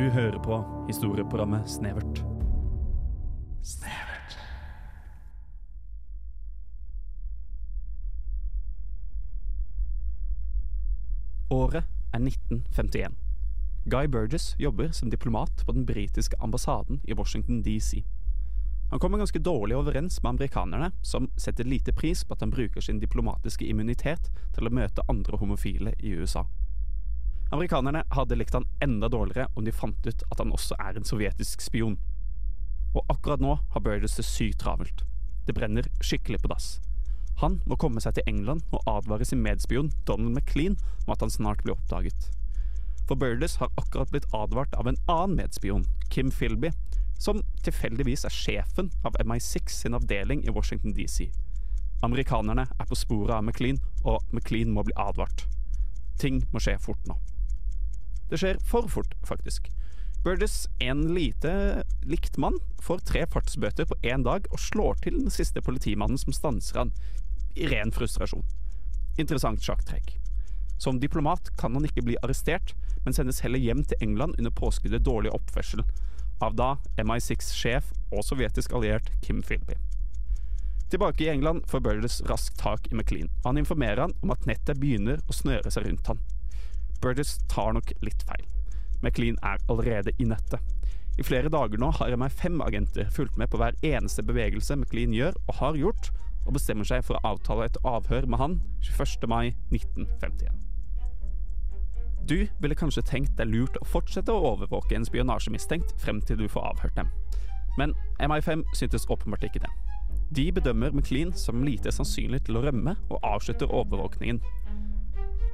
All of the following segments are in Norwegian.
Du hører på historieprogrammet Snevert. Snevert. Året er 1951. Guy Burgess jobber som diplomat på den britiske ambassaden i Washington DC. Han kommer ganske dårlig overens med amerikanerne, som setter lite pris på at han bruker sin diplomatiske immunitet til å møte andre homofile i USA. Amerikanerne hadde likt han enda dårligere om de fant ut at han også er en sovjetisk spion. Og akkurat nå har Burgess det sykt travelt. Det brenner skikkelig på dass. Han må komme seg til England og advare sin medspion Donald McLean om at han snart blir oppdaget. For Burgess har akkurat blitt advart av en annen medspion, Kim Philby, som tilfeldigvis er sjefen av MI6 sin avdeling i Washington DC. Amerikanerne er på sporet av McLean, og McLean må bli advart. Ting må skje fort nå. Det skjer for fort, faktisk. Burgess, en lite likt mann, får tre fartsbøter på én dag og slår til den siste politimannen som stanser han, i ren frustrasjon. Interessant sjakktrekk. Som diplomat kan han ikke bli arrestert, men sendes heller hjem til England under påskuddet dårlig oppførsel, av da MI6-sjef og sovjetisk alliert Kim Philby. Tilbake i England får Burgess raskt tak i McLean. Han informerer han om at nettet begynner å snøre seg rundt han. Burgess tar nok litt feil. McLean er allerede i nettet. I flere dager nå har MI5-agenter fulgt med på hver eneste bevegelse McLean gjør og har gjort, og bestemmer seg for å avtale et avhør med han 21. mai 1951. Du ville kanskje tenkt det er lurt å fortsette å overvåke en spionasjemistenkt frem til du får avhørt dem. Men MI5 syntes åpenbart ikke det. De bedømmer McLean som lite sannsynlig til å rømme, og avslutter overvåkningen.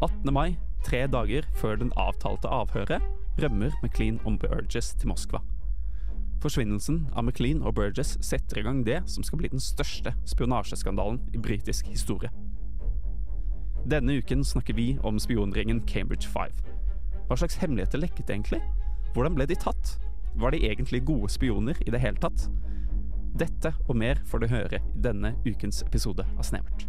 18. mai, tre dager før den avtalte avhøret, rømmer McLean og Burgess til Moskva. Forsvinnelsen av McLean og Burgess setter i gang det som skal bli den største spionasjeskandalen i britisk historie. Denne uken snakker vi om spionringen Cambridge Five. Hva slags hemmeligheter lekket egentlig? Hvordan ble de tatt? Var de egentlig gode spioner i det hele tatt? Dette og mer får du høre i denne ukens episode av Snevert.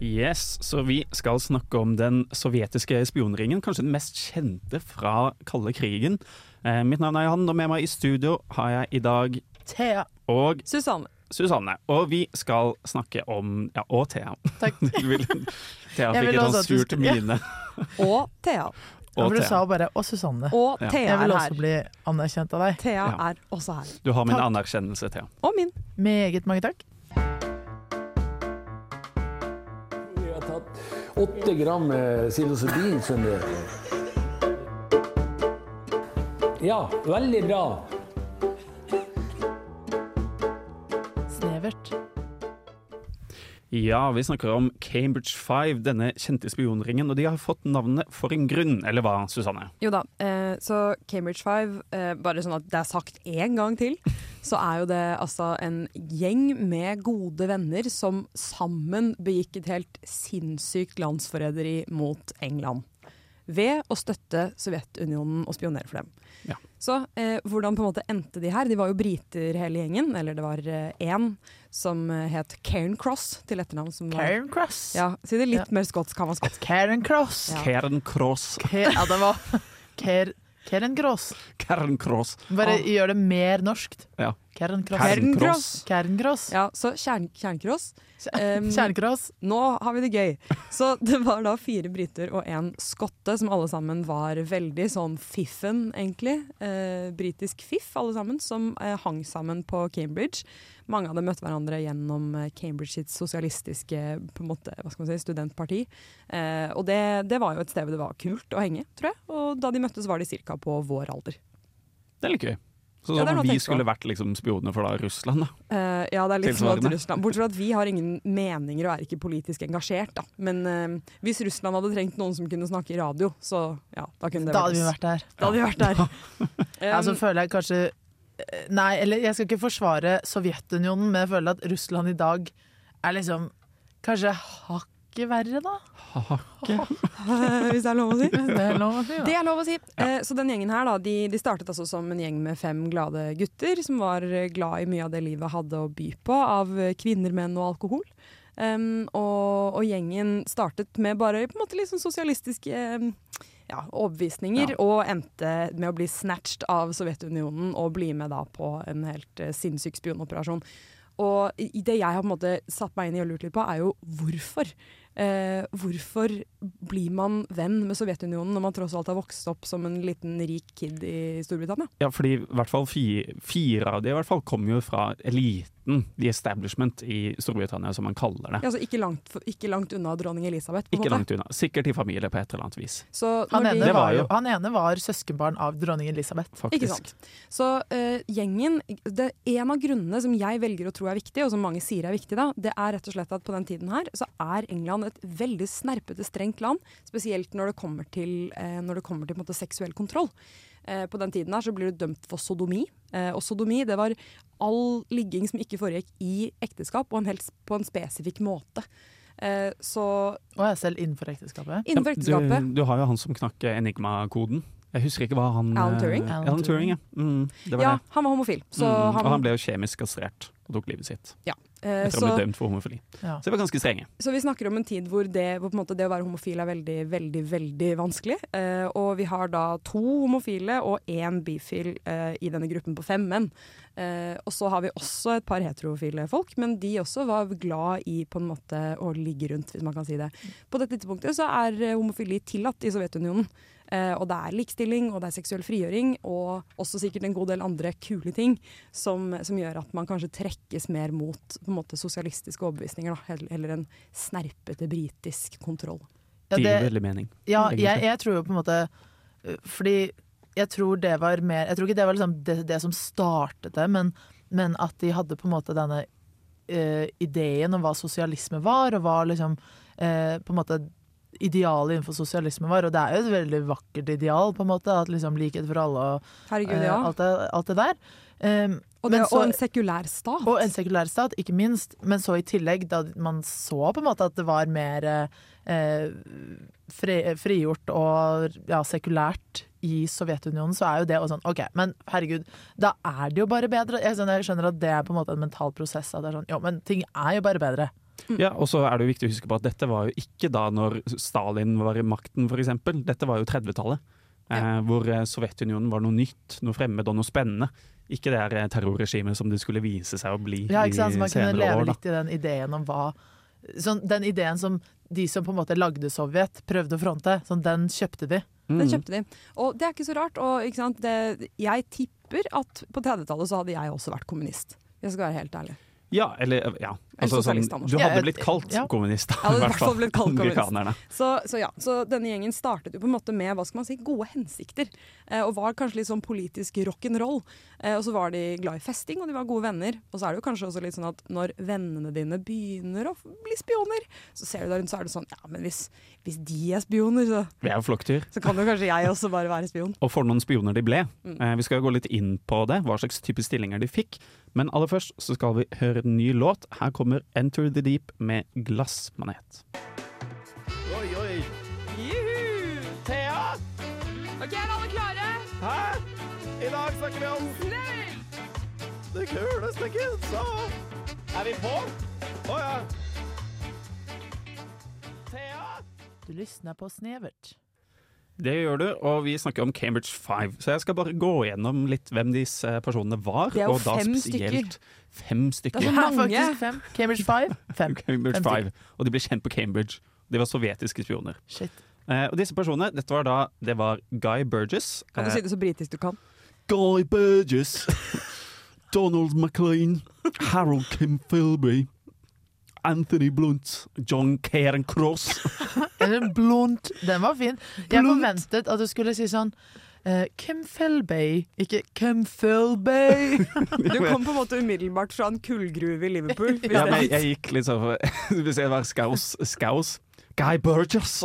Yes, så vi skal snakke om den sovjetiske spionringen, kanskje den mest kjente fra kalde krigen. Eh, mitt navn er Johan, og med meg i studio har jeg i dag Thea. og Susanne. Susanne. Og vi skal snakke om Ja, og Thea. Takk. Vil- Thea fikk et sånt surt mine. Og Thea. Og for du Thea. sa bare 'og Susanne'. Og Ja. Thea Jeg vil er også bli anerkjent av deg. Thea Ja. er også her. Du har min Takk. anerkjennelse, Thea. Og min. Meget mange takk. Tatt åtte gram eh, psilocybin, skjønner du. Ja, veldig bra. Snevert. Ja, vi snakker om Cambridge Five, denne kjente spionringen. Og de har fått navnet for en grunn, eller hva, Susanne? Jo da, eh, så Cambridge Five, eh, bare sånn at det er sagt én gang til, så er jo det altså en gjeng med gode venner som sammen begikk et helt sinnssykt landsforræderi mot England. Ved å støtte Sovjetunionen og spionere for dem. Ja. Så eh, hvordan på en måte endte de her? De var jo briter hele gjengen, eller det var én som eh, het Cairn Cross til etternavn. Som var, Karen Cross. ja, si det litt Ja. mer skotsk, han var skotsk. Karen Cross. Ja. Karen Cross. Ja, det var Ker Karen Cross. Karen Cross. Bare Ah. gjør det mer norskt. Ja. Cross. Karen Cross. Ja, så kjern, Kjernkross Um, Kjerncross. Nå har vi det gøy. Så det var da fire briter og en skotte som alle sammen var veldig sånn fiffen, egentlig. Uh, britisk fiff, alle sammen, som uh, hang sammen på Cambridge. Mange av dem møtte hverandre gjennom eh, Cambridge sitt sosialistiske på en måte, hva skal man si, studentparti. Eh, og det, det var jo et sted hvor det var kult å henge, tror jeg. Og da de møttes, var de ca. på vår alder. Det er litt gøy. Så Ja, er som vi skulle vært liksom spioner for da Russland, da. Uh, ja, det er litt sånn at Russland Bortsett fra at vi har ingen meninger og er ikke politisk engasjert. Da. Men uh, hvis Russland hadde trengt noen som kunne snakke i radio, så ja, da kunne det Da hadde vi oss. vært der. Da hadde vi vært der. Ja, så Um, føler jeg kanskje eh, Nei, eller jeg skal ikke forsvare Sovjetunionen, men jeg føler at Russland i dag er liksom kanskje hakket verre, da. hvis det er lov å si. Det er lov å si, Det da. er lov å si. Eh, så den gjengen her da, de, de startet altså som en gjeng med fem glade gutter som var glad i mye av det livet hadde å by på av kvinner, menn og alkohol. Um, og, og gjengen startet med bare på en måte sånn sosialistiske um, ja, overbevisninger, Ja. og endte med å bli snatched av Sovjetunionen og bli med da på en helt uh, sinnssyk spionoperasjon. Og i- i det jeg har på en måte satt meg inn i og lurt litt på, er jo hvorfor. Eh, hvorfor blir man venn med Sovjetunionen når man tross alt har vokst opp som en liten rik kid i Storbritannia? Ja, fordi i hvert fall fire, fire av de i hvert fall kommer jo fra eliten, the establishment i Storbritannia, som man kaller det. Ja, altså ikke langt, ikke langt unna dronning Elisabeth. på Ikke måte. langt unna. Sikkert i familie på et eller annet vis. Så Han ene, de- var jo, jo- han ene var søskenbarn av dronning Elisabeth. Faktisk. Ikke sant. Så uh, gjengen det, En av grunnene som jeg velger å tro er viktig, og som mange sier er viktig, da, det er rett og slett at på den tiden her så er England et veldig snerpete, strengt land. Spesielt når det kommer til, uh, når det kommer til på en måte, seksuell kontroll. Eh, på den tiden her så blir du dømt for sodomi. Eh, og sodomi det var all ligging som ikke foregikk i ekteskap, og en helt, på en spesifikk måte. Eh, så Og jeg selv innenfor ekteskapet. innenfor ekteskapet Du, du har jo han som knakk Enigma-koden. Jeg husker ikke hva han Alan eh, Turing? Alan, Alan Turing, ja. Mm, det var Ja, det. han var homofil. Så mm, han, og han ble jo kjemisk kastrert og tok livet sitt. eh, Etter å ha blitt dømt for homofili. Ja. Så de var ganske strenge. Så vi snakker om en tid hvor det, hvor på en måte det å være homofil er veldig, veldig veldig vanskelig. Eh, og vi har da to homofile og én bifil eh, i denne gruppen på fem menn. Eh, og så har vi også et par heterofile folk, men de også var glad i på en måte å ligge rundt, hvis man kan si det. På dette tidspunktet så er eh, homofili tillatt i Sovjetunionen. Eh, og det er likestilling, og det er seksuell frigjøring, og også sikkert en god del andre kule ting som, som gjør at man kanskje trekkes mer mot på en måte, sosialistiske overbevisninger, da, heller, heller enn snerpete britisk kontroll. Ja, Det gir veldig mening. ja jeg, jeg tror jo på en måte øh, Fordi jeg tror det var mer Jeg tror ikke det var liksom det, det som startet det, men, men at de hadde på en måte denne uh, ideen om hva sosialisme var, og hva liksom uh, på en måte idealet innenfor sosialismen var. Og det er jo et veldig vakkert ideal, på en måte, at liksom likhet for alle og Herregud, øh, ja. alt, det, alt det der. Um, Og, det, så- og en sekulær stat. Og en sekulær stat, ikke minst. Men så i tillegg, da man så på en måte at det var mer eh, fri, frigjort og ja, sekulært i Sovjetunionen, så er jo det også sånn OK, men herregud, da er det jo bare bedre. Jeg skjønner at det er på en måte en mental prosess. At det er sånn, jo, men ting er jo bare bedre. Ja, og så er det jo viktig å huske på at dette var jo ikke da når Stalin var i makten, f.eks. Dette var jo 30-tallet. Eh, hvor eh, Sovjetunionen var noe nytt, noe fremmed og noe spennende. Ikke det her eh, terrorregimet som det skulle vise seg å bli Ja, ikke sant? Så man kunne leve år. Litt i den ideen om hva sånn, Den ideen som de som på en måte lagde Sovjet, prøvde å fronte, sånn, den kjøpte de. Den Mm. kjøpte de. Og det er ikke så rart. Og, ikke sant? Det, jeg tipper at på 30-tallet så hadde jeg også vært kommunist. Jeg skal være helt ærlig. Ja, eller ja. Altså, sånn, du hadde blitt kalt ja. kommunist, da, i hvert fall blitt kalt kommunist. Så, så ja, så denne gjengen startet jo på en måte med hva skal man si, gode hensikter. Eh, og var kanskje litt sånn politisk rock'n'roll. Eh, og så var de glad i festing, og de var gode venner. Og så er det jo kanskje også litt sånn at når vennene dine begynner å bli spioner, så ser du der rundt, så er det sånn ja, men hvis, hvis de er spioner, så, Vi er jo flokkdyr. så kan jo kanskje jeg også bare være spion. Og for noen spioner de ble. Mm. Eh, vi skal jo gå litt inn på det, hva slags type stillinger de fikk. Men aller først så skal vi høre en ny låt. Her kommer Enter the Deep med Glassmanet. Oi, oi. Juhu! Thea! Ok, er alle klare? Hæ? I dag snakker vi om det kuleste kidsa. Er vi på? Å ja. Thea? Du lysner på snevert. Det gjør du, og vi snakker om Cambridge Five. Så jeg skal bare gå gjennom litt hvem disse personene var. Det er jo og da fem spesielt Fem stykker. Det er så mange. Ja, fem. Cambridge Five? Fem. Cambridge Fem five. Og de ble kjent på Cambridge. De var sovjetiske spioner. Shit. Eh, og disse personene, dette var da Det var Guy Burgess. Kan du eh, si det så britisk du kan? Guy Burgess. Donald McLean. Harold Kim Philby. Anthony Blunt. John Cairn Cross. Eller blondt. Den var fin. Jeg Blunt. forventet at du skulle si sånn uh, Kim Felbay, ikke Kim Felbay. Du kom på en måte umiddelbart fra en kullgruve i Liverpool. Hvis Ja, men jeg gikk litt sånn for Hvis jeg var skaus, skaus Guy Burgess!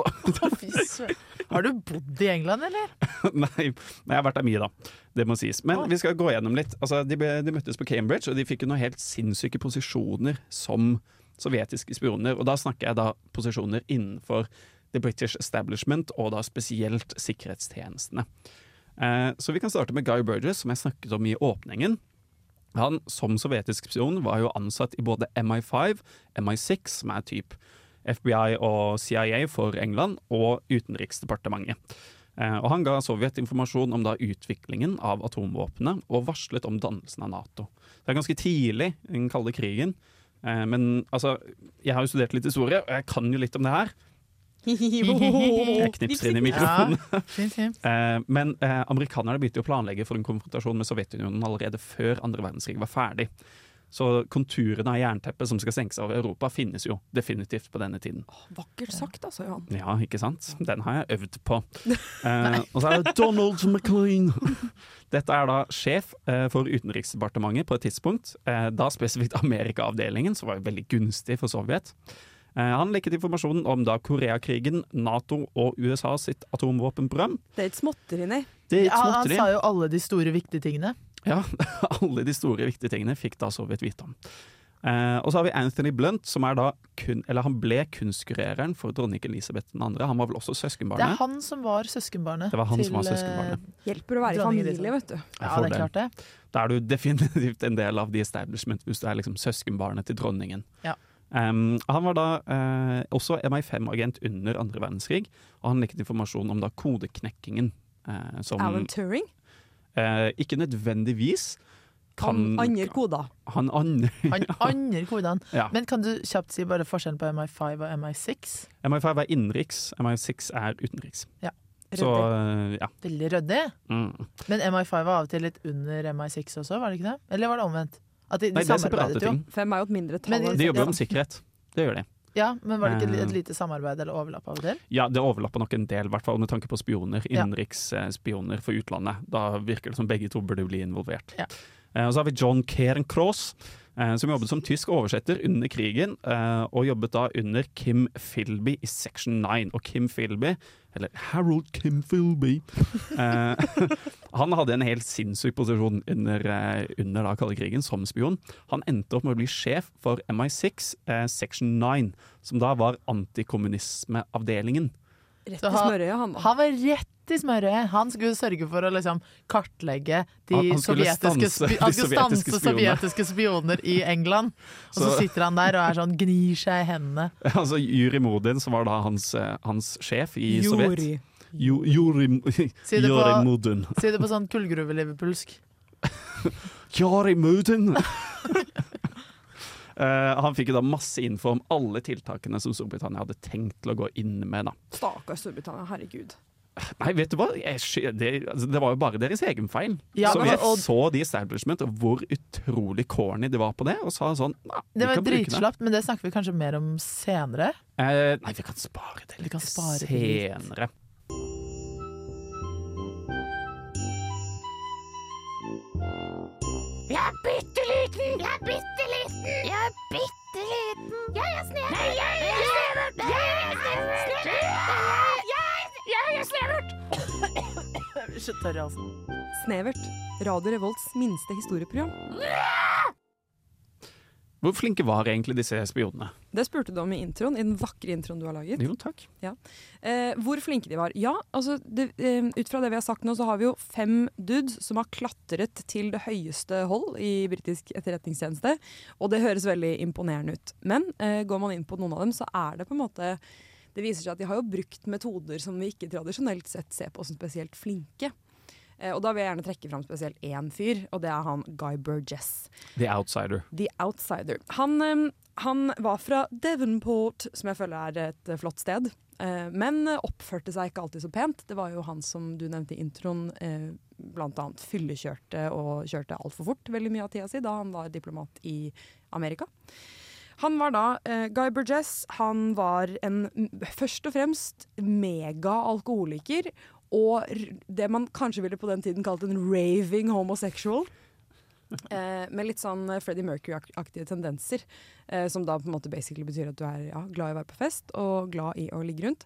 Har du bodd i England, eller? Nei, men jeg har vært der mye, da. Det må sies. Men vi skal gå gjennom litt. Altså, de, ble, de møttes på Cambridge, og de fikk jo noen helt sinnssyke posisjoner som sovjetiske spioner. Og da snakker jeg da posisjoner innenfor the British establishment, og da spesielt sikkerhetstjenestene. Eh, så vi kan starte med Guy Burgess, som jeg snakket om i åpningen. Han som sovjetisk spion var jo ansatt i både MI5, MI6, som er typ FBI og CIA for England, og Utenriksdepartementet. Eh, og Han ga Sovjet informasjon om da utviklingen av atomvåpenet, og varslet om dannelsen av Nato. Det er ganske tidlig i den kalde krigen. Eh, men altså, jeg har jo studert litt historie, og jeg kan jo litt om det her. Jeg knipser inn i mikrofonen. Fint, fint. Eh, men eh, amerikanerne begynte jo å planlegge for en konfrontasjon med Sovjetunionen allerede før andre verdenskrig var ferdig. Så konturene av jernteppet som skal senke seg over Europa, finnes jo definitivt på denne tiden. Vakkert sagt, altså, Johan. Ja, ikke sant? Den har jeg øvd på. Eh, og så er det Donald McLean. Dette er da sjef eh, for Utenriksdepartementet på et tidspunkt. Eh, da spesifikt Amerika-avdelingen, som var veldig gunstig for Sovjet. Eh, han lekket informasjonen om da Koreakrigen, Nato og USA sitt atomvåpenprogram. Det er et småtteri, nei. Det er Ja, han sa jo alle de store, viktige tingene. Ja, alle de store viktige tingene fikk da Sovjet vite om. Eh, og så har vi Anthony Blunt, som er da kun, eller han ble kunstkurereren for dronning Elisabeth 2. Han var vel også søskenbarnet? Det er han som var søskenbarnet. Det var han til, som var eh, søskenbarnet. Hjelper å være i familie, vet du. Ja, det er klart det. Da er du definitivt en del av the establishment hvis du er liksom søskenbarnet til dronningen. Ja. Um, han var da uh, også MI5-agent under andre verdenskrig, og han lekket informasjon om da kodeknekkingen. Uh, som Alan Turing. Eh, ikke nødvendigvis kan Han andre koder. Han andre kodene. ja. Men kan du kjapt si bare forskjellen på MI5 og MI6? MI5 er innenriks, MI6 er utenriks. Så eh, ja. Veldig ryddig. Mm. Men MI5 var av og til litt under MI6 også, var det ikke det? Eller var det omvendt? At de, de Nei, det er separate ting. Fem er jo et mindre tall. Men de-. De jobber jo om sikkerhet. Det gjør de. Ja, men var det ikke Eh. et lite samarbeid eller overlapp av og til? Ja, det overlappa nok en del, i hvert fall med tanke på spioner. Innenriksspioner for utlandet. Da virker det som begge to burde bli involvert. Ja. Eh, Og så har vi John Cairncross, eh, som jobbet som tysk oversetter under krigen, eh, og jobbet da under Kim Philby i Section 9. Og Kim Philby, eller Harold Kim Philby eh, Han hadde en helt sinnssyk posisjon under, eh, under da kalde krigen som spion. Han endte opp med å bli sjef for MI6 eh, Section 9, som da var antikommunismeavdelingen. Rett Så i smørøyet, han da. Han var rett i smørøyet. Han skulle sørge for å liksom kartlegge de Han- han sovjetiske, stanse spi- han de skulle sovjetiske stanse sovjetiske spioner i England. Og så Så- sitter han der og er sånn, gnir seg i hendene. Altså Juri Modin, som var da hans, eh, hans sjef i Sovjet. Jo, Juri, Si det Juri Modin. Si det på sånn kullgruve-liverpulsk. Juri Modin! Eh, han fikk jo da masse info om alle tiltakene som Storbritannia hadde tenkt til å gå inn med. da. Stakkars Storbritannia, herregud. Nei, vet du hva? Jeg, det, altså, det var jo bare deres egen feil. Ja, så vi jeg og- så de establishment, og hvor utrolig corny de var på det, og sa sånn Det var dritslapt, men det snakker vi kanskje mer om senere. Eh, nei, vi kan spare det litt kan spare det litt. Jeg er bitte liten! Jeg er bitte liten! Jeg er bitte liten! Jeg er snevert! Nei, jeg er snevert! Jeg er snevert! Jeg, jeg er snevert! Jeg blir så tørr i halsen. Snevert. Radio Revolts minste historieprogram. Hvor flinke var egentlig disse spionene? Det spurte du om i introen, i den vakre introen du har laget. Jo, takk. Eh, hvor flinke de var? Ja, altså det, eh, ut fra det vi har sagt nå, så har vi jo fem dudes som har klatret til det høyeste hold i britisk etterretningstjeneste. Og det høres veldig imponerende ut. Men eh, går man inn på noen av dem, så er det på en måte Det viser seg at de har jo brukt metoder som vi ikke tradisjonelt sett ser på som spesielt flinke. Eh, og da vil jeg gjerne trekke fram spesielt én fyr, og det er han Guy Burgess. The Outsider. The Outsider. Han, han var fra Devonport, som jeg føler er et eh, flott sted. Eh, men oppførte seg ikke alltid så pent. Det var jo han som du nevnte i introen, bl.a. fyllekjørte og kjørte altfor fort veldig mye av tida si da han var diplomat i Amerika. Han var da eh, Guy Burgess. Han var en først og fremst mega-alkoholiker. Og det man kanskje ville på den tiden kalt en raving homosexual. Eh, med litt sånn eh, Freddie Mercury-aktige tendenser. Eh, som da på en måte basically betyr at du er ja, glad i å være på fest og glad i å ligge rundt.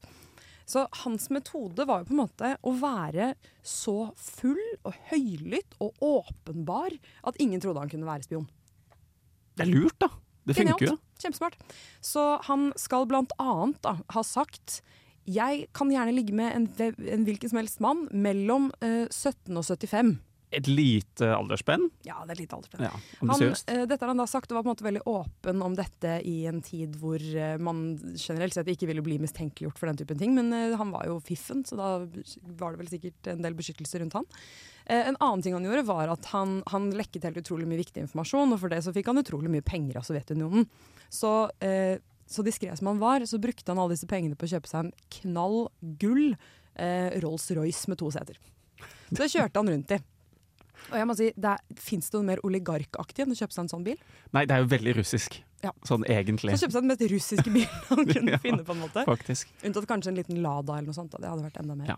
Så hans metode var jo på en måte å være så full og høylytt og åpenbar at ingen trodde han kunne være spion. Det er lurt, da. Det funker jo. Kjempesmart. Så han skal blant annet da, ha sagt jeg kan gjerne ligge med en, en hvilken som helst mann mellom eh, 17 og 75. et lite aldersspenn. Ja, det er litt aldersspenn. Ja, Han, eh, dette har han da sagt, og var på en måte veldig åpen om dette i en tid hvor eh, man generelt sett ikke ville bli mistenkeliggjort for den typen ting, men eh, han var jo fiffen, så da var det vel sikkert en del beskyttelse rundt han. Eh, en annen ting han gjorde, var at han, han lekket helt utrolig mye viktig informasjon, og for det så fikk han utrolig mye penger av Sovjetunionen. Så, eh, så diskré som han var, så brukte han alle disse pengene på å kjøpe seg en knall gull eh, Rolls-Royce med to seter. Så det kjørte han rundt i. Og jeg må si, Fins det noe mer oligarkaktig enn å kjøpe seg en sånn bil? Nei, det er jo veldig russisk. Ja. Sånn egentlig. Så kjøpe seg den mest russiske bilen han kunne Ja, finne. på en måte Faktisk. Unntatt kanskje en liten Lada eller noe sånt. Da. Det hadde vært enda mer. Ja.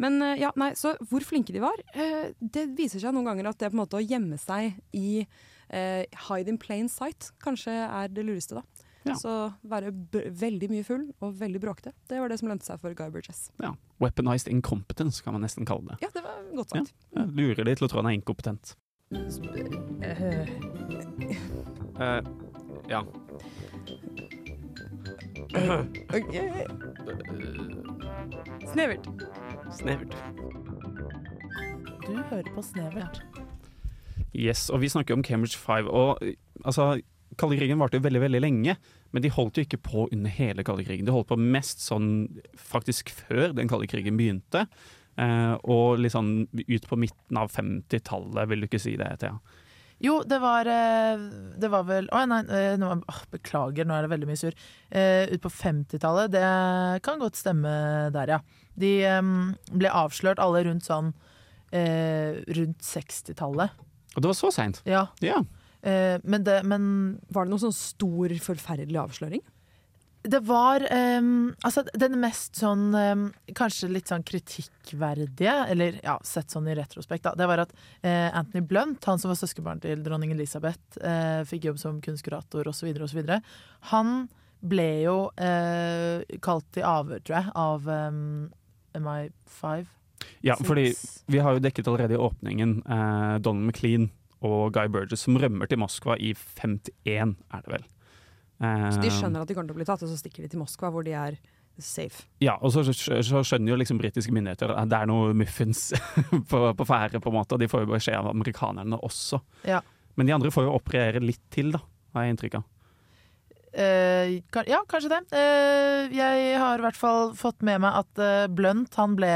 Men eh, ja, nei, så hvor flinke de var eh, Det viser seg noen ganger at det på en måte å gjemme seg i eh, hide in plain sight kanskje er det lureste, da. Ja. Så være b veldig mye full og veldig bråkete, det var det som lønte seg for Guy Burgess. Ja. Weaponized incompetence, kan man nesten kalle det. Ja, det var godt sagt. Ja, lurer de til å tro han er inkompetent. Eh, Eh, ja. ok. Snevert. Snevert. Du hører på Snevert. Yes, og vi snakker om Cambridge Five. Og eh, altså, kalde krigen varte jo veldig, veldig lenge, men de holdt jo ikke på under hele kalde krigen. De holdt på mest sånn faktisk før den kalde krigen begynte. Eh, og litt sånn ut på midten av 50-tallet, vil du ikke si det, Thea? Jo, det var eh, Det var vel Å nei, eh, nå, beklager, nå er det veldig mye surr. Eh, ut på 50-tallet, det kan godt stemme der, ja. De eh, ble avslørt alle rundt sånn eh, Rundt 60-tallet. Og det var så seint. Ja. Ja. Eh, men det Men Var det noen sånn stor, forferdelig avsløring? det var um, altså den mest sånn um, Kanskje litt sånn kritikkverdige, eller ja, sett sånn i retrospekt, da. Det var at uh, Anthony Blunt, han som var søskenbarn til dronning Elisabeth, uh, fikk jobb som kunstkurator osv., osv. Han ble jo eh, kalt til avhør, tror jeg, av um, MI5. ja, fordi vi har jo dekket allerede i åpningen eh, Donald McLean og Guy Burgess som rømmer til Moskva i 51, er det vel. Eh, Så de skjønner at de kommer til å bli tatt, og så stikker de til Moskva, hvor de er safe. Ja, og så, skjønner jo liksom britiske myndigheter at det er noe muffins på, på ferde, på en måte, og de får jo beskjed av amerikanerne også. Ja. Men de andre får jo operere litt til, da, har jeg inntrykk av. Uh, ja, kanskje det. Uh, jeg har i hvert fall fått med meg at uh, Blunt han ble,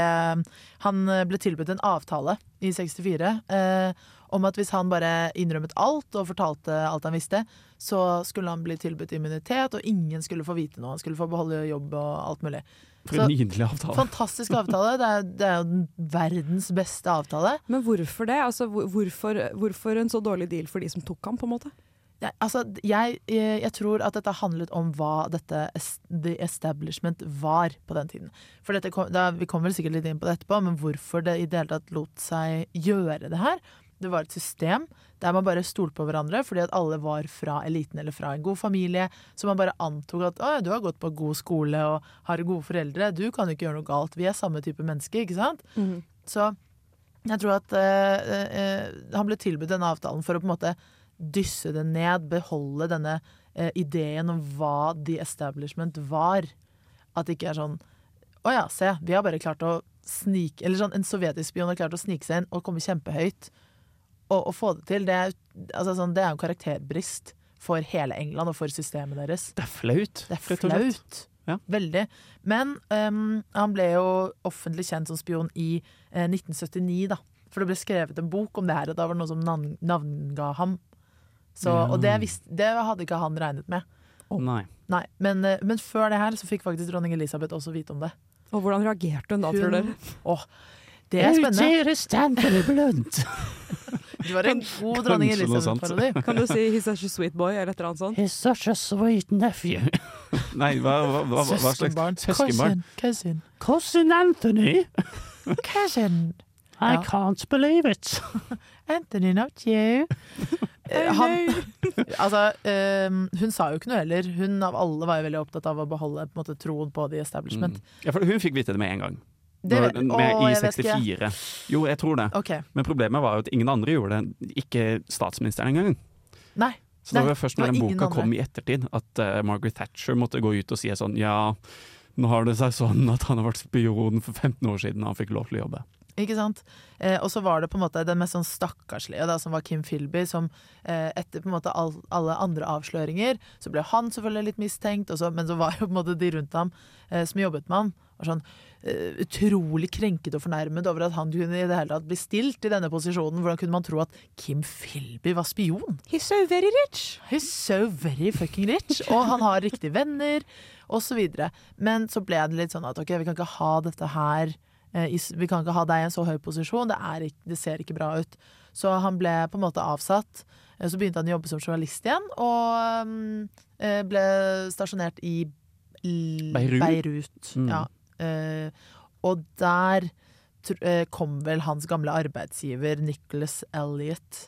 han eh, ble tilbudt en avtale i 64 eh, om at hvis han bare innrømmet alt og fortalte alt han visste, så skulle han bli tilbudt immunitet, og ingen skulle få vite noe. Han skulle få beholde jobb og alt mulig. For en nydelig avtale. Fantastisk avtale. Det er, det er jo den verdens beste avtale. Men hvorfor det? Altså, hvorfor, hvorfor en så dårlig deal for de som tok ham, på en måte? Ja, altså, jeg, jeg, tror at dette handlet om hva dette the establishment var på den tiden. For dette kom, da, Vi kommer vel sikkert litt inn på det etterpå, men hvorfor det i det hele tatt lot seg gjøre det her. Det var et system der man bare stolte på hverandre fordi at alle var fra eliten eller fra en god familie. Så man bare antok at å, du har gått på god skole og har gode foreldre, du kan jo ikke gjøre noe galt. Vi er samme type mennesker, ikke sant? Så jeg tror at eh, eh, han ble tilbudt denne avtalen for å på en måte dysse det ned, beholde denne eh, ideen om hva the establishment var. At det ikke er sånn Å ja, se, vi har bare klart å snike Eller sånn, en sovjetisk spion har klart å snike seg inn og komme kjempehøyt og, å få det til. Det er, altså, sånn, det er jo en karakterbrist for hele England og for systemet deres. Det er flaut. Det er flaut. Ja. Veldig. Men um, han ble jo offentlig kjent som spion i eh, 1979, da. For det ble skrevet en bok om det her, og da var det noen som navn, navnga ham. Så, Ja. Og det, visst, det hadde ikke han regnet med. Nei. Nei, men, eh, men før det her så fikk faktisk dronning Elisabeth også vite om det. Og hvordan reagerte hun da, tror dere? Åh, det er spennende. Du var en god dronning. Elisabeth-parodi. Kan du si 'he's such a sweet boy' eller et eller annet sånt? He's such a sweet nephew. Nei, hva, hva, hva, hva slags Søskenbarn. Cousin. Cousin Anthony. Cousin. I Ja. can't believe it. Anthony, not you. Eh, Han, altså, um, hun sa jo ikke noe heller. Hun av alle var jo veldig opptatt av å beholde på en måte, troen på the establishment. Mm. Ja, for hun fikk vite det med en gang. Det Når, med, Åh, I jeg vet ikke. 64. Jo, jeg tror det. Okay. Men problemet var jo at ingen andre gjorde det. Ikke statsministeren engang. Nei. Så det var først når den boka andre. kom i ettertid, at uh, Margaret Thatcher måtte gå ut og si sånn Ja, nå har det seg sånn at han har vært spion for 15 år siden han fikk lov til å jobbe. Ikke sant? Eh, og så var det på en måte den mest sånn stakkarslige, da, som var Kim Philby, som eh, etter på en måte all, alle andre avsløringer, så ble han selvfølgelig litt mistenkt, og så, men så var jo på en måte de rundt ham eh, som jobbet med ham, var sånn uh, utrolig krenket og fornærmet over at han kunne i det hele tatt bli stilt i denne posisjonen. Hvordan kunne man tro at Kim Philby var spion? He's so very rich! He's so very fucking rich, og han har riktige venner, og så videre. Men så ble det litt sånn at ok, vi kan ikke ha dette her eh, Vi kan ikke ha deg i en så høy posisjon, det, er, ikk- det ser ikke bra ut. Så han ble på en måte avsatt. Eh, Så begynte han å jobbe som journalist igjen, og mm, ble stasjonert i L- Beirut? Beirut Mm. ja. Eh, og der eh, kom vel hans gamle arbeidsgiver Nicholas Elliot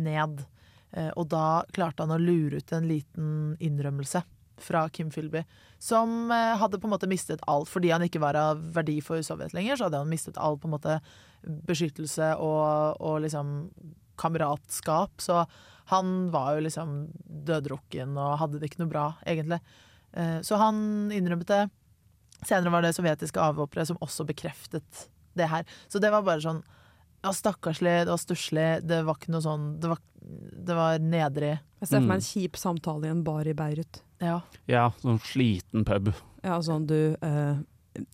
ned. Eh, og da klarte han å lure ut en liten innrømmelse fra Kim Philby, som hadde på en måte mistet alt. Fordi han ikke var av verdi for Sovjet lenger, så hadde han mistet all på en måte beskyttelse og, og liksom kameratskap. Så han var jo liksom døddrukken og hadde det ikke noe bra, egentlig. Så han innrømmet det. Senere var det sovjetiske avhoppere som også bekreftet det her. Så det var bare sånn ja, stakkarslig, det var stusslig, det var ikke noe sånn Det var, det var nedrig. Jeg ser for Mm. meg en kjip samtale i en bar i Beirut. Ja. Ja, sånn sliten pub. Ja, sånn du eh,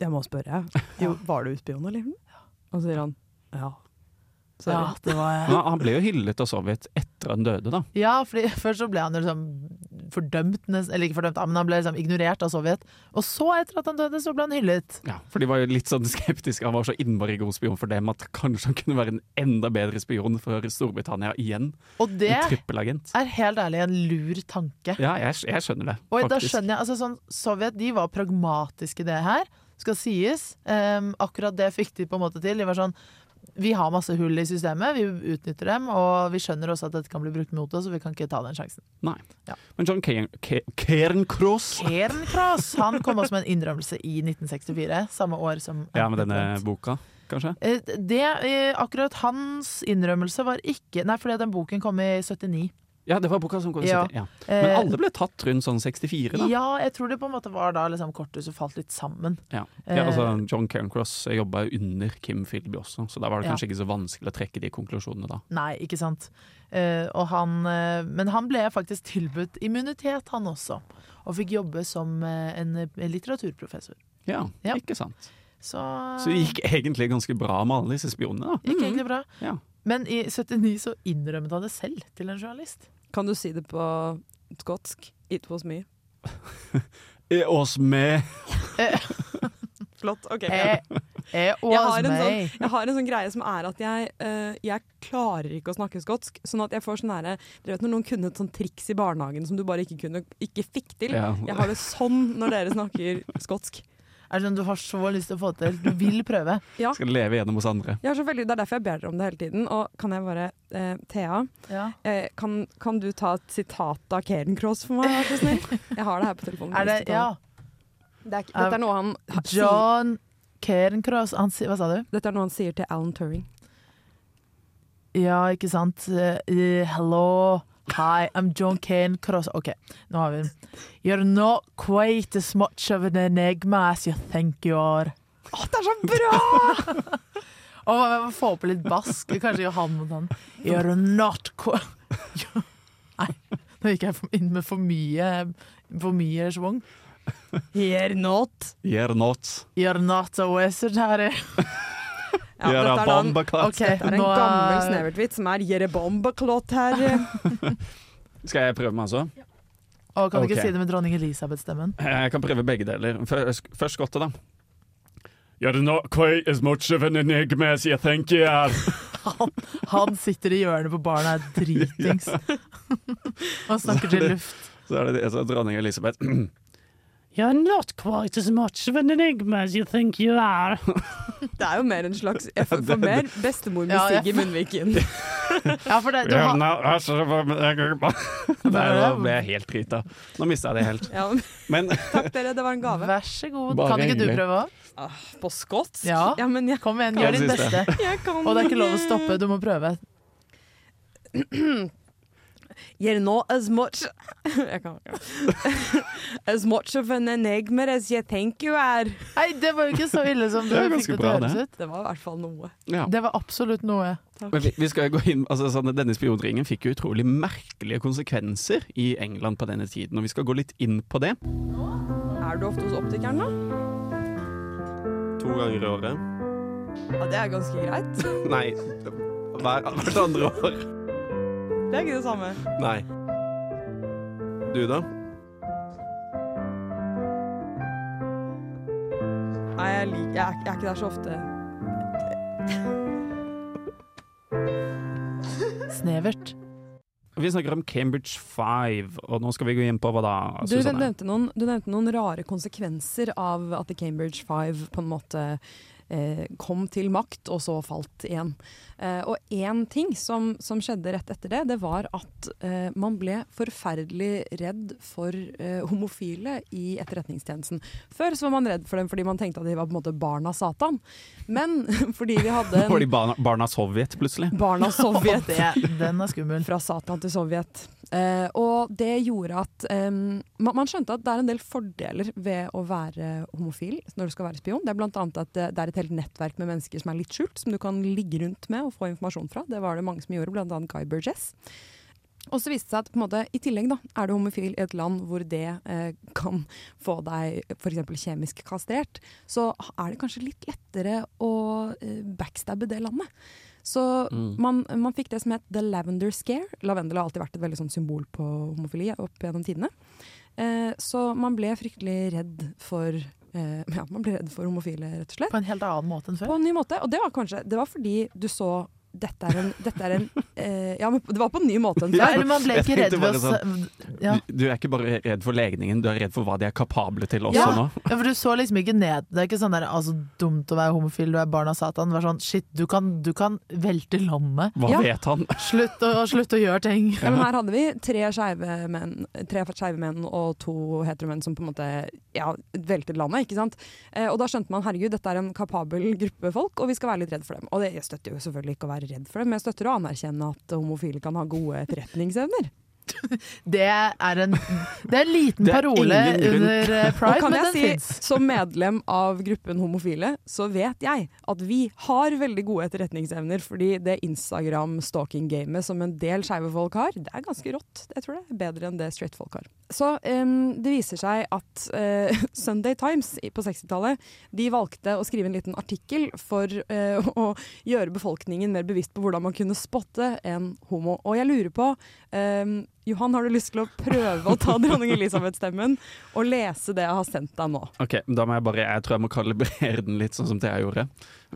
Jeg må spørre. Jo, var du spion, eller? Og så sier han ja. Ja, var ja, han ble jo hyllet av Sovjet etter han døde, da. Ja, fordi først så ble han liksom fordømt, eller ikke fordømt, men han ble liksom ignorert av Sovjet. Og så, etter at han døde, så ble han hyllet. Ja, for de var jo litt sånn skeptiske. Han var så innmari god spion for dem at kanskje han kunne være en enda bedre spion for Storbritannia igjen. Og det En er helt ærlig en lur tanke. Ja, jeg, jeg skjønner det, Og da skjønner jeg, altså sånn, Sovjet de var pragmatiske i det her, skal sies. Um, akkurat det fikk de på en måte til. De var sånn Vi har masse hull i systemet, vi utnytter dem, og vi skjønner også at dette kan bli brukt mot oss, så vi kan ikke ta den sjansen. Nei. Ja. Men John Cairn- Ca- Cairncross Cairncross han kom også med en innrømmelse i 1964, samme år som Ja, med denne boka, kanskje? Eh, Det, eh, akkurat hans innrømmelse var ikke Nei, fordi den boken kom i 79. Ja, det var boka som kom i Ja. 70. Ja. Men Eh, alle ble tatt rundt sånn 64, da. Ja, jeg tror det på en måte var da liksom korthuset falt litt sammen. Ja. Ja, altså, Eh, John Cairncross jobba jo under Kim Philby også, så da var det kanskje ikke så vanskelig å trekke de konklusjonene da. Nei, ikke sant. Eh, og han, men han ble faktisk tilbudt immunitet, han også. Og fikk jobbe som en litteraturprofessor. Ja, Ja. ikke sant. Så, Så det gikk egentlig ganske bra med alle disse spionene, da. gikk egentlig bra. Ja. Men i 79 så innrømmet han det selv til en journalist. Kan du si det på skotsk? It was me. It oss me. Flott. ok. Jeg, jeg Jeg har, was en sånn, jeg har en sånn greie som er at jeg, uh, jeg klarer ikke å snakke skotsk. Sånn at jeg får sånn herre Dere vet når noen kunne et sånn triks i barnehagen som du bare ikke, kunne, ikke fikk til? Ja. Jeg har det sånn når dere snakker skotsk. Er det sånn du har så lyst til å få det til? Du vil prøve. Ja. Skal leve gjennom hos andre. Jeg har så veldig, det er derfor jeg ber dere om det hele tiden. Og kan jeg bare eh, Thea, Ja. eh, kan, kan du ta et sitat av Cairncross for meg, vær så snill? Jeg har det her på telefonen. Er det, ja. det er, dette er noe han ha- John John Cross han, Hva sa du? Dette er noe han sier til Alan Turing. Ja, ikke sant. Eh, hello. Hi, I'm John Cairncross. OK, nå har vi den. You're not quite as much of an enigma as you think you are. Å, det er så bra! Og jeg må få på litt bask. Kanskje Johan han mot han. You're not quite Nei, nå gikk jeg inn med for mye For mye schwung. You're not. You're not. You're not a wizard, Harry. Ja, You're a dette er en-. Er nå gammel snevertvits som er 'Jere bombeklott' her. Skal jeg prøve meg også? Å, kan du okay. ikke si det med dronning Elisabeth-stemmen? Jeg kan prøve begge deler. Først, først skottet, da. You're not quite as much of an enigma as you think you are. Han sitter i hjørnet på baren og er dritings. Og snakker til luft. Så er det det dronning Elisabeth. You're not quite as much of an enigma as you think you are. Det er jo mer en slags Jeg får får mer bestemormusikk Ja, jeg- i munnviken. Ja, for det, du har, nå, altså, Nei, nå ble jeg helt drita. Nå mista jeg det helt. Ja, men takk dere, det var en gave. vær så god. Bare kan ikke du prøve òg? Ah, på skotsk? Ja. men jeg, Kom igjen, gjør ditt beste. Og det er ikke lov å stoppe, du må prøve. You're not as much Jeg kan ikke. As much of an enigma as you think you are. Nei, det var jo ikke så ille som du fikk det til å høres ut. Det var i hvert fall noe. Ja. Det var absolutt noe. Men vi, vi skal gå inn, altså sånn, Denne spionringen fikk jo utrolig merkelige konsekvenser i England på denne tiden, og vi skal gå litt inn på det. Er du ofte hos optikeren, da? To ganger i året. Ja, Det er ganske greit. Nei, hver, hvert andre år. Det er ikke det samme. Nei. Du, da? Nei, jeg, liker, jeg, er, jeg er ikke der så ofte. Snevert. Vi snakker om Cambridge Five, og nå skal vi gå inn på hva da? Du, nevnte noen, du nevnte noen rare konsekvenser av at The Cambridge Five på en måte kom til makt, og så falt igjen. Eh, og én ting som, som skjedde rett etter det, det var at eh, man ble forferdelig redd for eh, homofile i etterretningstjenesten. Før så var man redd for dem fordi man tenkte at de var på en måte barna Satan. Men fordi vi hadde Var de barna, barna Sovjet, plutselig? barna Sovjet. Det, den er skummel. Fra Satan til Sovjet. Eh, og det gjorde at em, man, man skjønte at det er en del fordeler ved å være homofil når du skal være spion. Det er annet at det, det er et helt nettverk med mennesker som er litt skjult, som du kan ligge rundt med og få informasjon fra. Det var det mange som gjorde, annet Guy Burgess. Og så viste det seg at måte, i tillegg da, er du homofil i et land hvor det eh, kan få deg f.eks. kjemisk kastrert, så er det kanskje litt lettere å eh, backstabbe det landet. Så Mm. man, man fikk det som het the lavender scare. Lavendel har alltid vært et veldig sånn symbol på homofili opp gjennom tidene. Eh, så man ble fryktelig redd for eh, Ja, man blir redd for homofile, rett og slett. På en helt annen måte enn På en ny måte. Og det var kanskje Det var fordi du så dette er en, dette er en eh, Ja, men det var på en ny måte enn før. eller man ble ikke redd ved å bare ja. Du, du er ikke bare redd for legningen, du er redd for hva de er kapable til også Ja. nå. ja, for du så liksom ikke ned Det er ikke sånn der altså, dumt å være homofil, du er barn av Satan. Det var sånn shit, du kan, du kan velte landet. Hva Ja. vet han? Slutt å, slutt å gjøre ting. Ja, men her hadde vi tre skeive menn, menn og to heteromenn som på en måte ja, veltet landet. ikke sant? Eh, og da skjønte man herregud, dette er en kapabel gruppe folk, og vi skal være litt redd for dem. Og det, jeg støtter jo selvfølgelig ikke å være redd for dem, men jeg støtter å anerkjenne at homofile kan ha gode etterretningsevner. Det er en, det er en liten Det er parole under eh, Og pride, kan men jeg den si, fins. som medlem av gruppen homofile, så vet jeg at vi har veldig gode etterretningsevner, fordi det Instagram-stalking-gamet som en del skeive folk har, det er ganske rått. Jeg tror det er bedre enn det straight folk har. Så um, det viser seg at uh, Sunday Times på 60-tallet, de valgte å skrive en liten artikkel for uh, å gjøre befolkningen mer bevisst på hvordan man kunne spotte en homo. Og jeg lurer på um, Johan, har du lyst til å prøve å ta dronning Elisabeth-stemmen og lese det jeg har sendt deg nå? Ok, da må jeg bare Jeg tror jeg må kalibrere den litt sånn som jeg gjorde.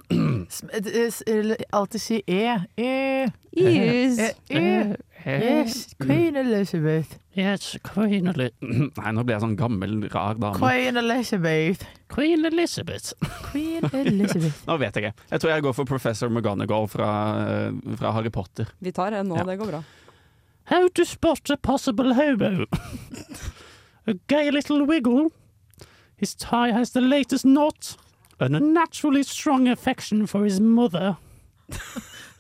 Eh, Alltid si e. E. Yes. E. e. Yes, Queen Elizabeth. Yes, Queen, Elizabeth Nei, nå blir jeg sånn gammel, rar dame. Queen Elizabeth. Queen Elizabeth. Queen Elizabeth. Nå vet jeg ikke. Jeg tror jeg går for Professor McGonagall fra, eh, fra Harry Potter. Vi tar en nå, Ja. det går bra. How to spot a possible hobo. a gay little wiggle. His tie has the latest knot. And a naturally strong affection for his mother.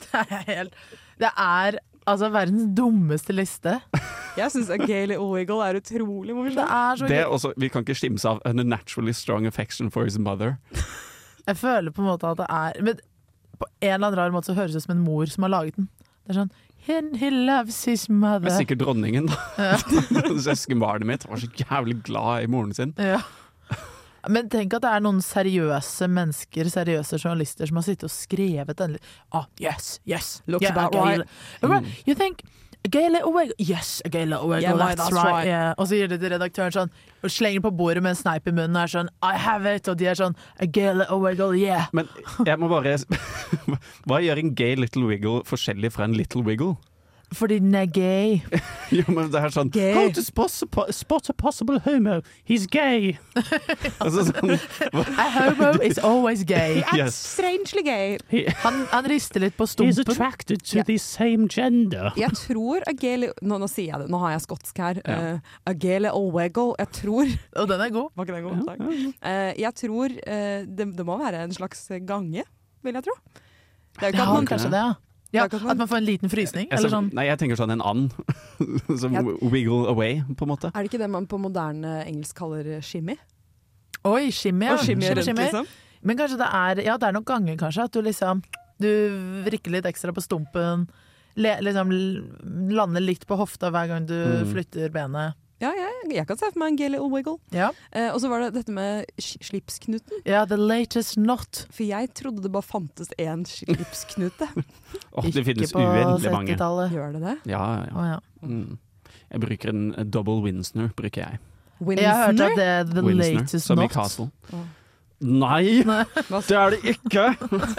Det er helt Det er altså verdens dummeste liste. Jeg syns Gaily Gay er utrolig Det er så Det er også, Vi kan ikke skimse av a naturally strong affection for his mother. Jeg føler på en måte at det er Men på en eller annen rar måte så høres det ut som en mor som har laget den. Det er sånn He, he loves his mother. Det er sikkert dronningen, da. Ja. Søskenbarnet mitt var så jævlig glad i moren sin. Ja. Men tenk at det er noen seriøse mennesker, seriøse journalister, som har sittet og skrevet den. Ah, yes, yes. Looks yeah, about right. li- You think a gay little wiggle? Yes, a gay little wiggle. Yeah, that's, that's right. right. Yeah. Og så gir det til redaktøren sånn, og slenger på bordet med en sneip i munnen og er sånn I have it, og de er sånn a gay little wiggle, yeah. Men jeg må bare Hva gjør en gay little wiggle forskjellig fra en little wiggle? Fordi den er gay. Jo, men det er sånn Gay. How to spot a, possible homo. He's gay. altså, sånn A homo is always gay. Yes. Strangely gay. Han, han rister litt på he's attracted to Yeah. the same gender. Jeg tror A Gay nå, nå sier jeg det, nå har jeg skotsk her. Eh, a Gay owego. Jeg tror Og den er god. Var ikke den god? Takk. Uh, jeg tror uh, det, det må være en slags gange, vil jeg tro. Det er jo ikke Ja, at man kanskje det, ja. Ja, At man får en liten frysning? Jeg, Eller sånn Nei, jeg tenker sånn en and. som Ja. wiggle away, på en måte. Er det ikke det man på moderne engelsk kaller shimmy? Oi, shimmy, ja. Og shimmy Shimmy, shimmy. liksom? Men kanskje det er Ja, det er nok ganger, kanskje. At du liksom Du vrikker litt ekstra på stumpen. Le, liksom lander litt på hofta hver gang du Mm. flytter benet. Ja, jeg, jeg kan se for meg en gay little wiggle. Ja. Eh, og så var det dette med slipsknuten. ja, the latest knot. For jeg trodde det bare fantes én slipsknute. Åh, det finnes Ikke på uendelig mange. 70-tallet. Gjør det det? Ja, ja. Oh, ja. Mm. Jeg bruker en eh, double Winsner, bruker jeg. Jeg har hørt at det er the Winsner, latest som i. Castle. Å. Nei, det er det ikke!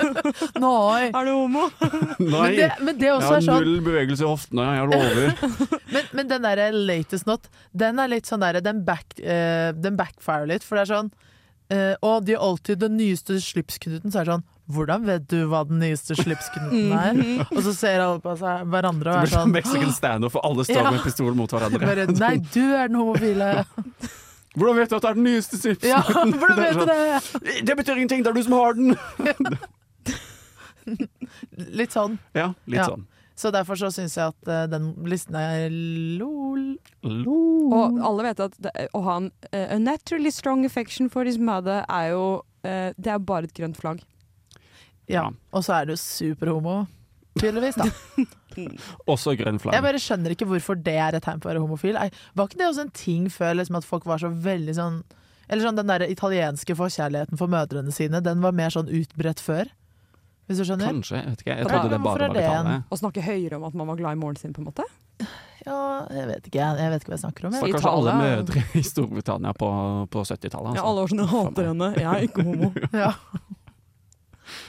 Nei. Er du homo? Nei. Men det, men det Jeg har er sånn null bevegelse i hoftene, jeg lover. Men, men den der latest not, den er litt sånn derre den, back, uh, den backfire litt, for det er sånn uh, Og de har alltid den nyeste slipsknuten, så er det sånn Hvordan vet du hva den nyeste slipsknuten er? Og så ser alle på seg hverandre og er sånn sånn Mexican standoff, for alle står Ja. med pistol mot hverandre. bare, Nei, du er den homofile. Hvordan vet du at det er den nyeste chips? Ja, hvordan Det vet du sånn, det? Det betyr ingenting, det er du som har den! Litt sånn. Ja, litt Ja. sånn. Så derfor så syns jeg at uh, den listen er lol. Og alle vet at det, å ha en uh, naturally strong affection for his mother er jo uh, Det er bare et grønt flagg. Ja. Ja. Og så er du superhomo. Tydeligvis, da. Også grønn Jeg bare skjønner ikke hvorfor det er et tegn på å være homofil. Ei, Var ikke det også en ting før liksom, at folk var så veldig sånn Eller sånn den der italienske forkjærligheten for mødrene sine, den var mer sånn utbredt før? Hvis du skjønner? Kanskje, jeg vet ikke. Jeg Ja, trodde det bare var det en- Italia. Å snakke høyere om at man var glad i moren sin, på en måte. Ja, jeg vet ikke. Jeg, vet ikke hva jeg snakker om. Jeg. Stakkars alle mødre i Storbritannia på, på 70-tallet. Ja, Altså. alle år siden jeg hater henne. Jeg er ikke homo. Ja.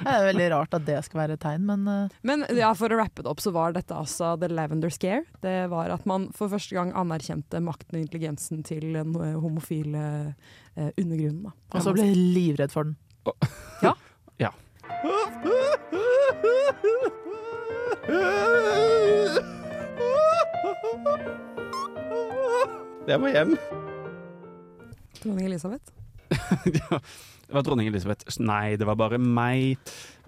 Det er veldig rart at det skal være et tegn, men uh. Men ja, for å rappe det opp, så var dette altså The Lavender Scare. Det var at man for første gang anerkjente makten og intelligensen til den eh, homofile uh, undergrunnen. Da. Og så ble jeg livredd for den. Ja Jeg må hjem. Dronning Elisabeth. Ja, det var dronning Elisabeth. Nei, det var bare meg.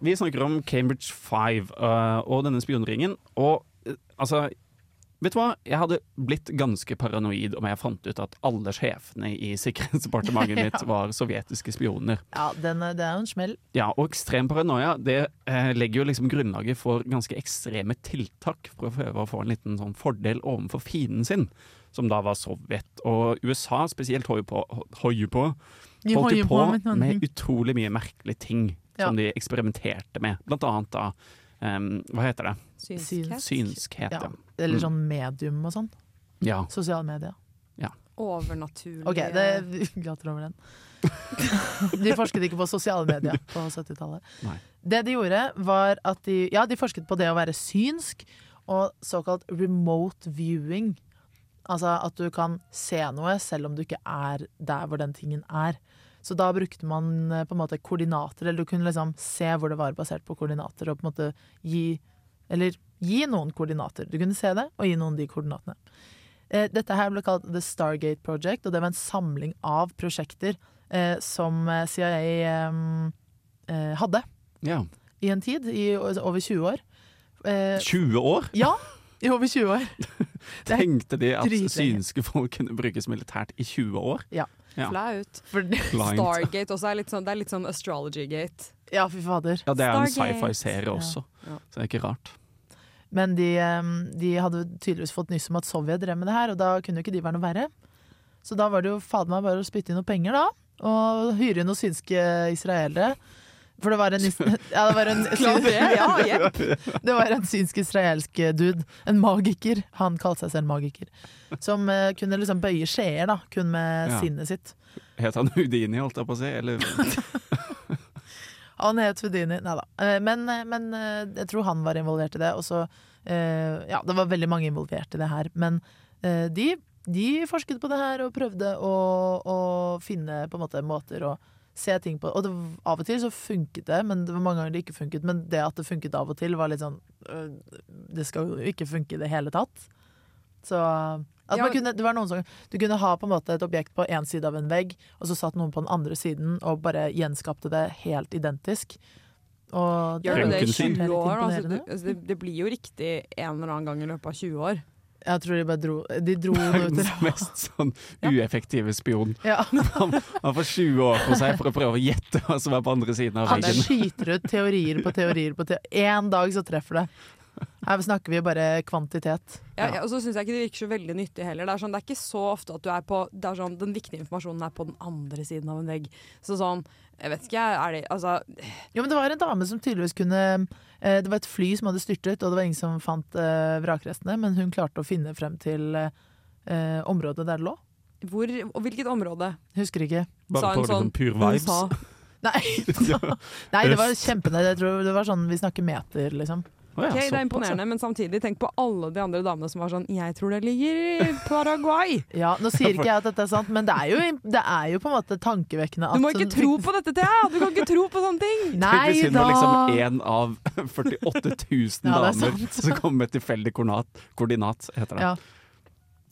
Vi snakker om Cambridge Five uh, og denne spionringen. Og uh, altså Vet du hva? Jeg hadde blitt ganske paranoid om jeg fant ut at alle sjefene i sikkerhetsdepartementet mitt var sovjetiske spioner. Ja, den, er- det er jo en smell. Ja, og ekstrem paranoia det eh, legger jo liksom grunnlaget for ganske ekstreme tiltak for å prøve å få en liten sånn fordel overfor fienden sin, som da var Sovjet. Og USA spesielt holdt på, holdt på, holdt jo på med med utrolig mye merkelige ting Ja. som de eksperimenterte med. Blant annet da um, Hva heter det? Synskhet. Synskhet. Ja. Ja. Eller Mm. sånn medium og sånn. ja. Sosiale medier. Overnaturlig. Ok, det glatter over den. De forsket ikke på sosiale medier på 70-tallet. Det de gjorde, var at de Ja, de forsket på det å være synsk og såkalt remote viewing. Altså at du kan se noe selv om du ikke er der hvor den tingen er. Så da brukte man eh, på en måte koordinater, eller du kunne liksom se hvor det var basert på koordinater, og på en måte gi Eller gi noen koordinater. Du kunne se det, og gi noen de koordinatene. Eh, Dette her ble kalt The Stargate Project, og det var en samling av prosjekter eh, som eh, CIA eh, hadde ja. i en tid, i over 20 år. Eh, 20 år? ja, i over 20 år. Tenkte de at synske folk kunne brukes militært i 20 år? Ja. Flaut. For, Blind. Stargate også er litt sånn, det er litt sånn astrology-gate. ja, fy fader. Ja, det er en sci-fi-serie også, Ja. så det er ikke rart. Men de, de hadde tydeligvis fått nyss om at Sovjet drev med det her, og da kunne jo ikke de være noe verre. Så da var det jo fader meg bare å spytte inn noen penger, da. Og hyre inn noen synske israelere. For det var en, ja, det var en, Klart det, ja, jepp. det var en synsk israelsk dude. En magiker. Han kalte seg selv magiker. Som eh, kunne liksom bøye skjeer, da. Kun med Ja. sinnet sitt. Het han Houdini, holdt jeg på å si? Eller Han het Houdini. Nei da. Eh, Men, eh, men eh, jeg tror han var involvert i det. Og så eh, Ja, det var veldig mange involvert i det her. Men eh, de, de forsket på det her og prøvde å, å finne på en måte måter å se ting på. Og det, av og til så funket det, men det var mange ganger det ikke funket. Men det at det funket av og til, var litt sånn øh, Det skal jo ikke funke i det hele tatt. Så at Ja. kunne, det var noen som, Du kunne ha på en måte et objekt på én side av en vegg, og så satt noen på den andre siden og bare gjenskapte det helt identisk. Og det, ja, det er 20 år? Altså, det, altså, det, det blir jo riktig en eller annen gang i løpet av 20 år. Jeg tror de bare dro De dro Verdens mest sånn ueffektive spion. Ja. Han, han får 20 år på seg for å prøve å gjette hva som er på andre siden av Han veggen. skyter ut teorier på teorier på teorier. En dag så treffer det. Her snakker vi bare kvantitet. Ja, ja, og så syns jeg ikke det virker så veldig nyttig heller. Det er, sånn, det er ikke så ofte at du er på det er sånn, Den viktige informasjonen er på den andre siden av en vegg. Så sånn, jeg vet ikke, er det Altså, Jo, men det var en dame som tydeligvis kunne eh, Det var et fly som hadde styrtet, og det var ingen som fant eh, vrakrestene, men hun klarte å finne frem til eh, området der det lå. hvor og hvilket område? Husker ikke. Sa Bare hun på sånn, pure Hun vibes. sa Nei, Nei det var kjempenært. Jeg tror det var sånn vi snakker meter, liksom. Ja, Ok, det er imponerende, men samtidig tenk på alle de andre damene som var sånn Jeg tror det ligger i Paraguay. Ja, Nå sier ikke jeg at dette er sant, men det er jo, det er jo på en måte tankevekkende at Du må ikke tro på dette, Thea! Du kan ikke tro på sånne ting! Tenk Nei hvis hun var liksom en av 48 000 Ja, er damer som kom med tilfeldig koordinat, koordinat heter det. Ja.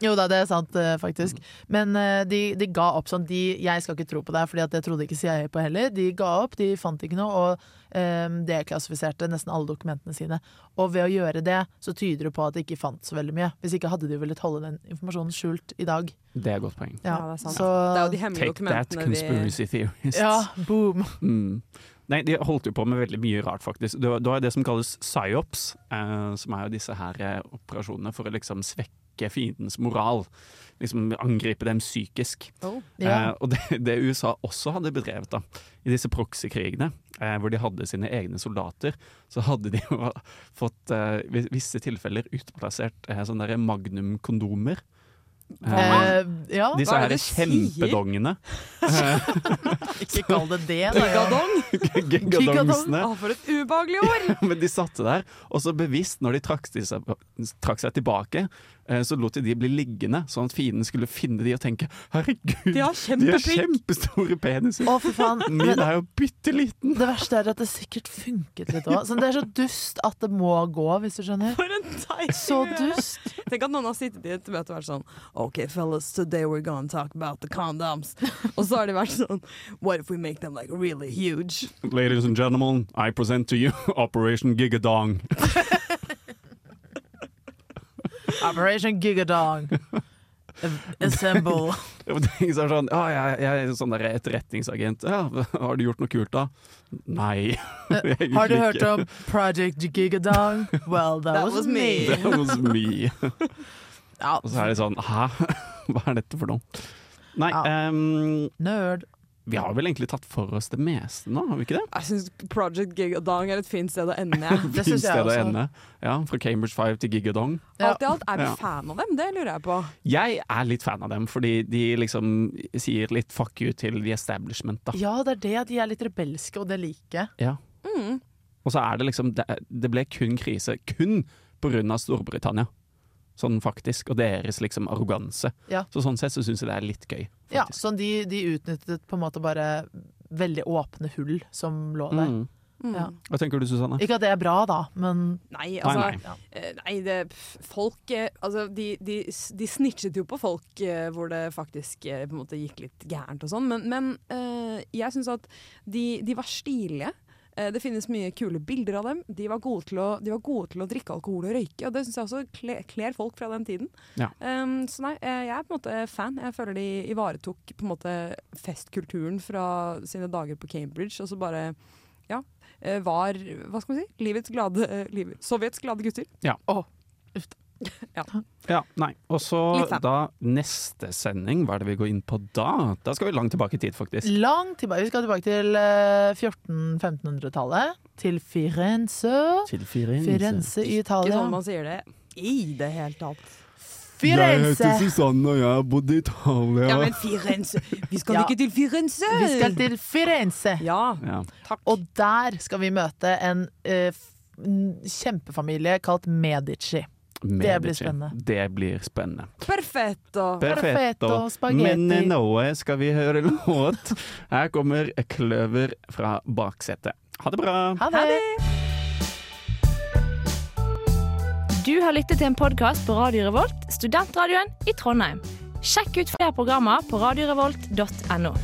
Jo da, det er sant, eh, faktisk. Men eh, de, de ga opp sånn de, Jeg skal ikke tro på det, Fordi det trodde ikke CIA på heller. De ga opp, de fant ikke noe, og deklassifiserte nesten alle dokumentene sine. Og ved å gjøre det, så tyder det på at de ikke fant så veldig mye. Hvis ikke hadde de villet holde den informasjonen skjult i dag. Det er et godt poeng. Ja, det er sant. Så, Det er jo de Take that, conspiracy theorists. ja, boom. Mm. Nei, de holdt jo på med veldig mye rart, faktisk. Du, du har det som kalles psyops, eh, som er jo disse her eh, operasjonene for å liksom svekke fiendens moral. Liksom angripe dem psykisk. Ja. Eh, og det, det USA også hadde bedrevet da, i disse proxy-krigene, eh, hvor de hadde sine egne soldater, så hadde de jo fått eh, visse tilfeller utplassert eh, sånne magnum-kondomer. Eh, Eh, ja, disse er her kjempedongene. ikke kall det det, da. Ja. Gigadong! Gigadongsene. Ah, for et ubehagelig ord! Men de satte der, og så bevisst, når de trakk seg, trakk seg tilbake, så lot de de bli liggende, sånn at fienden skulle finne de og tenke 'herregud, De har de har kjempestore peniser'. Å, for faen. Min er jo bitte liten. det verste er at det sikkert funket litt òg. Det er så dust at det må gå, hvis du skjønner. For en Så dust. Tenk at noen har sittet i et møte og vært sånn OK, fellas, today we're gonna talk about the condoms. og så har de vært sånn What if we make them like really huge? Ladies and gentlemen, I present to you Operation Gigadong. Operation Gigadong. Assemble. Det ingen som sånn, ja, jeg, jeg er sånn der etterretningsagent. Ja, har du gjort noe kult da? Nei. Har du hørt om Project Gigadong? Well, that, That was, was me. me. That was me. Ja, Og så er det sånn, hæ? Hva er dette for noe? Nei, Ja. ehm, nerd. Vi har vel egentlig tatt for oss det meste nå, har vi ikke det? Jeg syns Project Gigadong er et fint sted å ende. Ja. Det Fint jeg sted å også. ende. Ja, fra Cambridge Five til Gigadong. Ja. Alt i alt, er vi Ja. fan av dem? Det lurer jeg på. Jeg er litt fan av dem, fordi de liksom sier litt fuck you til the establishment, da. Ja, det er det. De er litt rebelske, og det liker jeg. Ja. Mm. Og så er det liksom Det, det ble kun krise. Kun på grunn av Storbritannia. Sånn faktisk. Og deres liksom arroganse. Ja. Så sånn sett så syns jeg det er litt gøy. Ja, sånn de, de utnyttet på en måte bare veldig åpne hull som lå der. Mm. Mm. Ja. Hva tenker du, Susanne? Ikke at det er bra, da, men Nei, Nei, altså nei. eh, Nei, det Folk eh, Altså, de, de, de snitchet jo på folk eh, hvor det faktisk på en måte gikk litt gærent og sånn, men, men jeg syns at de, de var stilige. Eh, Det finnes mye kule bilder av dem. De var gode til å, de var gode til å drikke alkohol og røyke, og det syns jeg også kle- kler folk fra den tiden. Ja. Um, så nei, eh, jeg er på en måte fan. Jeg føler de ivaretok på en måte festkulturen fra sine dager på Cambridge, og så bare ja, eh, var hva skal man si, livets glade liv, Sovjets glade gutter. Ja, nei. Og så da neste sending, hva er det vi går inn på da? Da skal vi langt tilbake i tid, faktisk. langt tilbake. Vi skal tilbake til eh, 1400-1500-tallet. Til Firenze. Til Firenze. Firenze i Ikke Italia. sånn man sier det i det hele tatt. Firenze! Susanne, og jeg har bodd i Italia. Ja, men Firenze! Vi skal Ja. ikke til Firenze! Vi skal til Firenze. Ja, Ja. takk. Og der skal vi møte en uh, en kjempefamilie kalt Medici. Det blir spennende. Det blir spennende. Perfetto! Perfetto, spaghetti. Men nå skal vi høre låt. Her kommer Kløver fra baksetet. Ha det bra. Ha det! Du har lyttet til en podkast på Radio Revolt, studentradioen i Trondheim. Sjekk ut flere programmer på radiorevolt.no.